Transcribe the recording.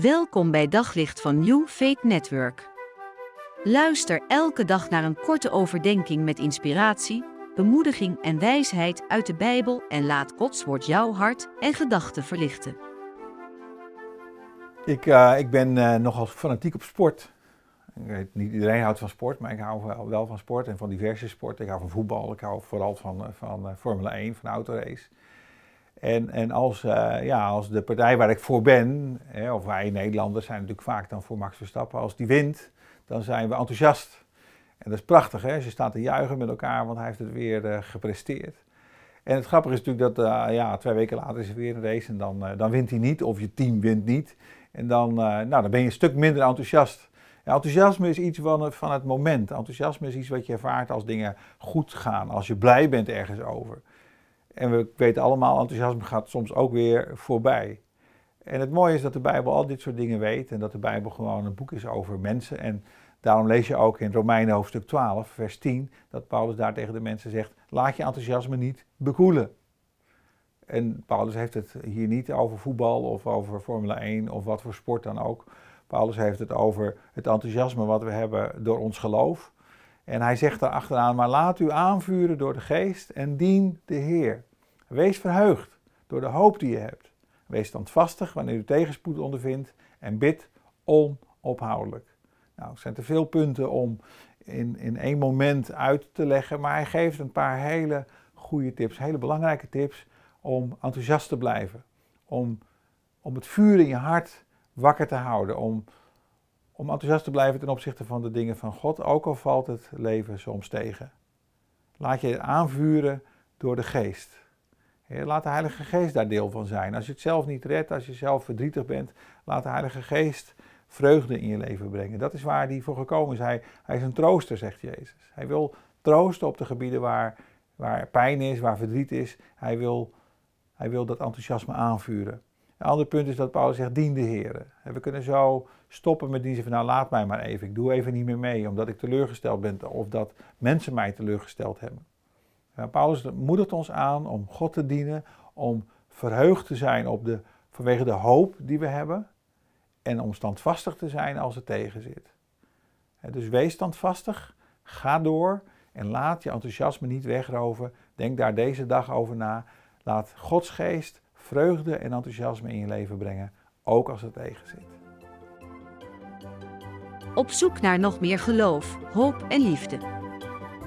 Welkom bij Daglicht van New Faith Network. Luister elke dag naar een korte overdenking met inspiratie, bemoediging en wijsheid uit de Bijbel en laat Gods woord jouw hart en gedachten verlichten. Ik, uh, ik ben uh, nogal fanatiek op sport. Ik weet, niet iedereen houdt van sport, maar ik hou wel, van sport en van diverse sporten. Ik hou van voetbal, ik hou vooral van, van uh, Formule 1, van autorace. En, en als, uh, ja, als de partij waar ik voor ben, hè, of wij Nederlanders zijn natuurlijk vaak dan voor Max Verstappen, als die wint, dan zijn we enthousiast. En dat is prachtig, hè? je staat te juichen met elkaar, want hij heeft het weer uh, gepresteerd. En het grappige is natuurlijk dat uh, ja, twee weken later is er weer een race en dan, dan wint hij niet, of je team wint niet. En dan, nou, dan ben je een stuk minder enthousiast. Ja, enthousiasme is iets van van het moment. Enthousiasme is iets wat je ervaart als dingen goed gaan, als je blij bent ergens over. En we weten allemaal, enthousiasme gaat soms ook weer voorbij. En het mooie is dat de Bijbel al dit soort dingen weet en dat de Bijbel gewoon een boek is over mensen. En daarom lees je ook in Romeinen hoofdstuk 12, vers 10, dat Paulus daar tegen de mensen zegt, laat je enthousiasme niet bekoelen. En Paulus heeft het hier niet over voetbal of over Formule 1 of wat voor sport dan ook. Paulus heeft het over het enthousiasme wat we hebben door ons geloof. En hij zegt daar achteraan, maar laat u aanvuren door de geest en dien de Heer. Wees verheugd door de hoop die je hebt. Wees standvastig wanneer u tegenspoed ondervindt en bid onophoudelijk. Nou, er zijn te veel punten om in, in één moment uit te leggen, maar hij geeft een paar hele goede tips, hele belangrijke tips om enthousiast te blijven. Om, om het vuur in je hart wakker te houden, om om enthousiast te blijven ten opzichte van de dingen van God, ook al valt het leven soms tegen. Laat je aanvuren door de geest. Laat de Heilige Geest daar deel van zijn. Als je het zelf niet redt, als je zelf verdrietig bent, laat de Heilige Geest vreugde in je leven brengen. Dat is waar hij voor gekomen is. Hij, is een trooster, zegt Jezus. Hij wil troosten op de gebieden waar, waar pijn is, waar verdriet is. Hij wil, hij wil dat enthousiasme aanvuren. Een ander punt is dat Paulus zegt, dien de Heer. We kunnen zo stoppen met die van, nou laat mij maar even, ik doe even niet meer mee, omdat ik teleurgesteld ben of dat mensen mij teleurgesteld hebben. Paulus moedigt ons aan om God te dienen, om verheugd te zijn op de, vanwege de hoop die we hebben en om standvastig te zijn als het tegen zit. Dus wees standvastig, ga door en laat je enthousiasme niet wegroven. Denk daar deze dag over na. Laat Gods geest vreugde en enthousiasme in je leven brengen, ook als het tegen zit. Op zoek naar nog meer geloof, hoop en liefde.